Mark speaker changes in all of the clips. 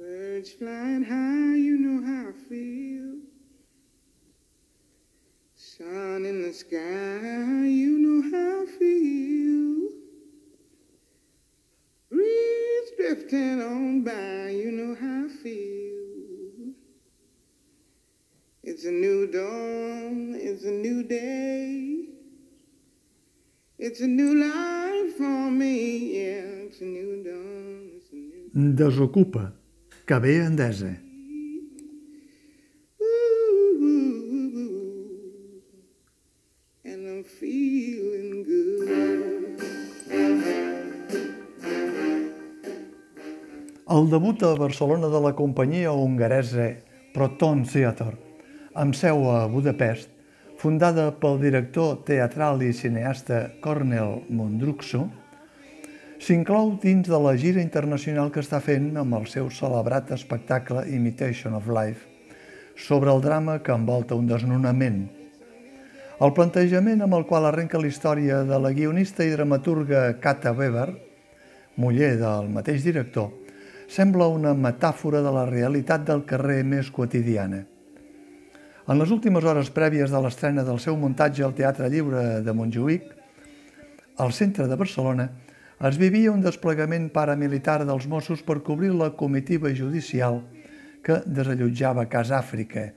Speaker 1: Birds flying high, you know how I feel. Sun in the sky, you know how I feel. Breeze drifting on by, you know how I feel. It's a new dawn, it's a new day. It's a new life for me, yeah, it's a new dawn,
Speaker 2: Desocupa, que ve endesa. El debut a Barcelona de la companyia hongaresa Proton Theater, amb seu a Budapest, fundada pel director teatral i cineasta Cornel Mondruxo, s'inclou dins de la gira internacional que està fent amb el seu celebrat espectacle Imitation of Life sobre el drama que envolta un desnonament. El plantejament amb el qual arrenca la història de la guionista i dramaturga Kata Weber, muller del mateix director, sembla una metàfora de la realitat del carrer més quotidiana. En les últimes hores prèvies de l'estrena del seu muntatge al Teatre Lliure de Montjuïc, al centre de Barcelona, es vivia un desplegament paramilitar dels Mossos per cobrir la comitiva judicial que desallotjava Casa Àfrica,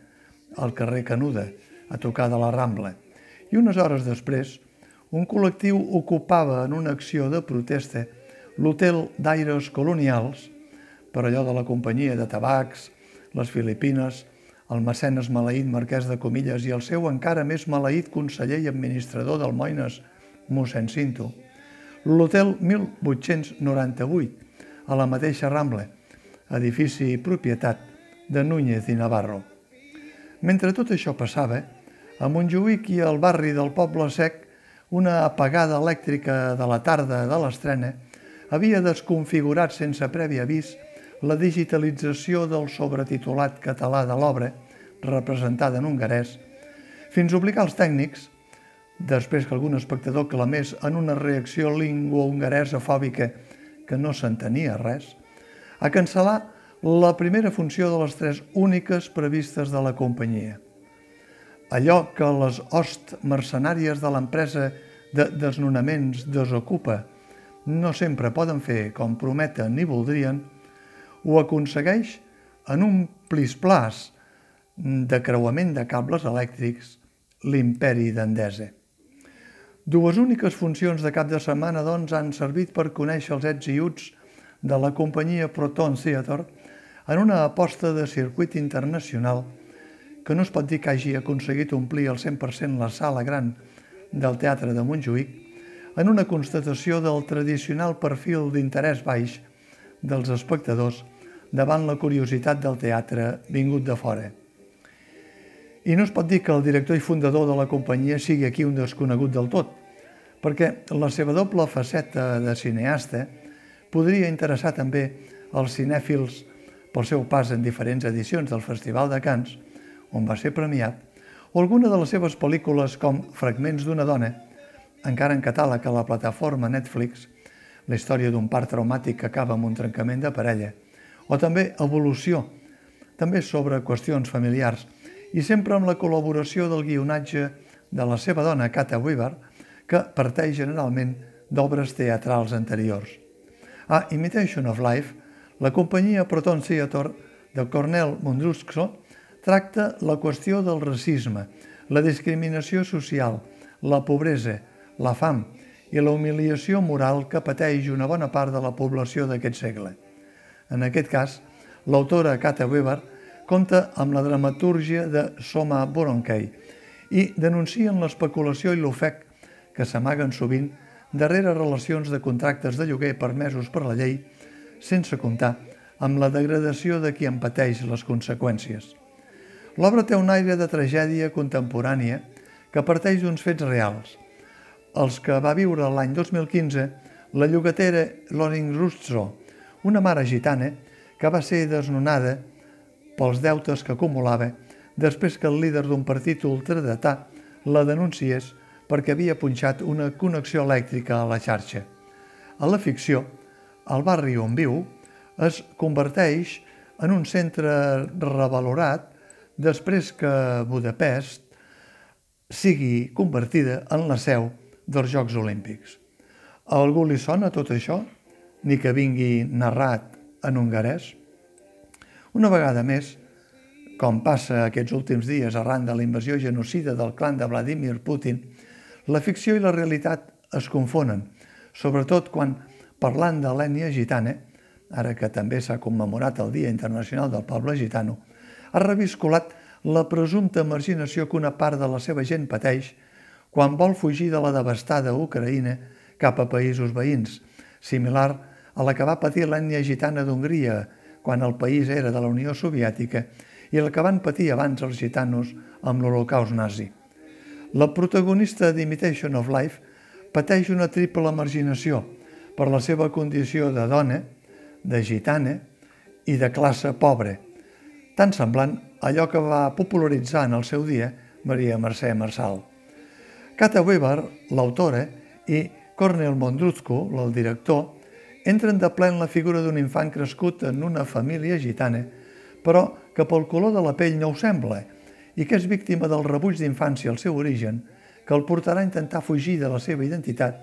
Speaker 2: al carrer Canuda, a tocar de la Rambla. I unes hores després, un col·lectiu ocupava en una acció de protesta l'hotel d'aires colonials, per allò de la companyia de tabacs, les Filipines, el mecenes maleït marquès de Comilles i el seu encara més maleït conseller i administrador del Moines, mossèn Cinto. L'Hotel 1898, a la mateixa Rambla, edifici i propietat de Núñez i Navarro. Mentre tot això passava, a Montjuïc i al barri del Poble Sec, una apagada elèctrica de la tarda de l'estrena havia desconfigurat sense previ avís la digitalització del sobretitulat català de l'obra, representada en hongarès, fins a obligar els tècnics, després que algun espectador clamés en una reacció lingua-hongaresa fòbica que no s'entenia res, a cancel·lar la primera funció de les tres úniques previstes de la companyia. Allò que les host mercenàries de l'empresa de desnonaments desocupa no sempre poden fer com prometen ni voldrien, ho aconsegueix en un plisplàs de creuament de cables elèctrics l'imperi d'Endesa. Dues úniques funcions de cap de setmana, doncs, han servit per conèixer els ets i uts de la companyia Proton Theater en una aposta de circuit internacional que no es pot dir que hagi aconseguit omplir al 100% la sala gran del Teatre de Montjuïc en una constatació del tradicional perfil d'interès baix dels espectadors davant la curiositat del teatre vingut de fora. I no es pot dir que el director i fundador de la companyia sigui aquí un desconegut del tot, perquè la seva doble faceta de cineasta podria interessar també als cinèfils pel seu pas en diferents edicions del Festival de Cants, on va ser premiat, o alguna de les seves pel·lícules com Fragments d'una dona, encara en catàleg a la plataforma Netflix, la història d'un part traumàtic que acaba amb un trencament de parella, o també Evolució, també sobre qüestions familiars, i sempre amb la col·laboració del guionatge de la seva dona, Kata Weaver, que parteix generalment d'obres teatrals anteriors. A Imitation of Life, la companyia Proton Theater de Cornel Mondruxo tracta la qüestió del racisme, la discriminació social, la pobresa, la fam i la humiliació moral que pateix una bona part de la població d'aquest segle. En aquest cas, l'autora Kata Weber compta amb la dramatúrgia de Soma Boronkei i denuncien l'especulació i l'ofec que s'amaguen sovint darrere relacions de contractes de lloguer permesos per la llei, sense comptar amb la degradació de qui en pateix les conseqüències. L'obra té un aire de tragèdia contemporània que parteix d'uns fets reals. Els que va viure l'any 2015 la llogatera Loring Rustro, una mare gitana que va ser desnonada pels deutes que acumulava després que el líder d'un partit ultradetà la denunciés perquè havia punxat una connexió elèctrica a la xarxa. A la ficció, el barri on viu es converteix en un centre revalorat després que Budapest sigui convertida en la seu dels Jocs Olímpics. A algú li sona tot això? Ni que vingui narrat en hongarès? Una vegada més, com passa aquests últims dies arran de la invasió genocida del clan de Vladimir Putin, la ficció i la realitat es confonen, sobretot quan, parlant de l'ètnia gitana, ara que també s'ha commemorat el Dia Internacional del Poble Gitano, ha reviscolat la presumpta marginació que una part de la seva gent pateix quan vol fugir de la devastada Ucraïna cap a països veïns, similar a la que va patir l'ètnia gitana d'Hongria quan el país era de la Unió Soviètica i el que van patir abans els gitanos amb l'Holocaust nazi. La protagonista d'Imitation of Life pateix una triple marginació per la seva condició de dona, de gitana i de classe pobra, tan semblant a allò que va popularitzar en el seu dia Maria Mercè Marçal. Kata Weber, l'autora, i Cornel Mondruzco, el director, entren de ple en la figura d'un infant crescut en una família gitana, però que pel color de la pell no ho sembla, i que és víctima del rebuig d'infància al seu origen, que el portarà a intentar fugir de la seva identitat,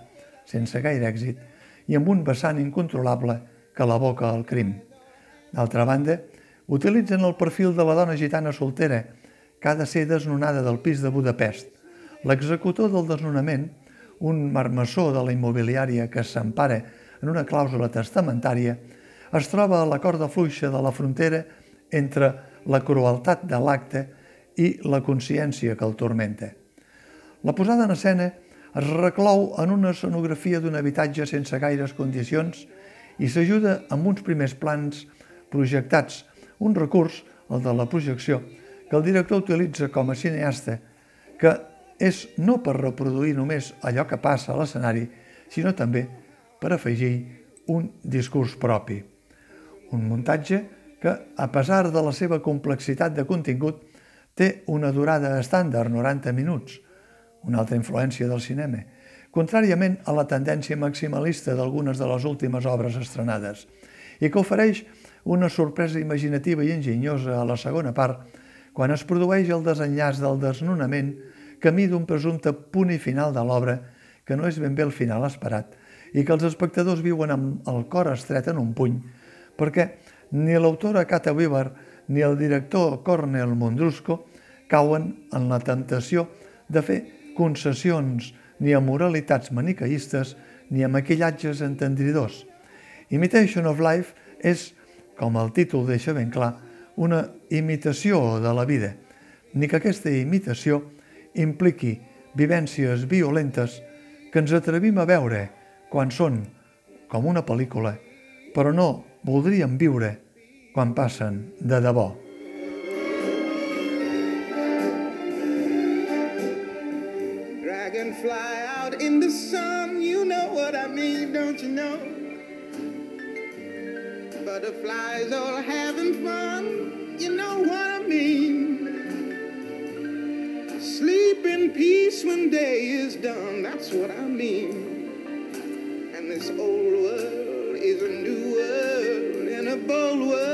Speaker 2: sense gaire èxit, i amb un vessant incontrolable que l'aboca al crim. D'altra banda, utilitzen el perfil de la dona gitana soltera, que ha de ser desnonada del pis de Budapest. L'executor del desnonament, un marmessor de la immobiliària que s'empara en una clàusula testamentària, es troba a la corda fluixa de la frontera entre la crueltat de l'acte i la consciència que el tormenta. La posada en escena es reclou en una escenografia d'un habitatge sense gaires condicions i s'ajuda amb uns primers plans projectats, un recurs, el de la projecció, que el director utilitza com a cineasta, que és no per reproduir només allò que passa a l'escenari, sinó també per afegir un discurs propi. Un muntatge que, a pesar de la seva complexitat de contingut, té una durada estàndard, 90 minuts, una altra influència del cinema, contràriament a la tendència maximalista d'algunes de les últimes obres estrenades, i que ofereix una sorpresa imaginativa i enginyosa a la segona part, quan es produeix el desenllaç del desnonament camí d'un presumpte punt i final de l'obra que no és ben bé el final esperat i que els espectadors viuen amb el cor estret en un puny, perquè ni l'autora Cata Weber ni el director Cornel Mondrusco cauen en la temptació de fer concessions ni a moralitats manicaïstes ni a maquillatges entendridors. Imitation of Life és, com el títol deixa ben clar, una imitació de la vida, ni que aquesta imitació impliqui vivències violentes que ens atrevim a veure quan són com una pel·lícula, però no voldríem viure quan passen de debò.
Speaker 1: Dragonfly out in the sun, you know what I mean, don't you know? Butterflies all having fun, you know what I mean. Sleep in peace when day is done, that's what I mean. This old world is a new world and a bold world.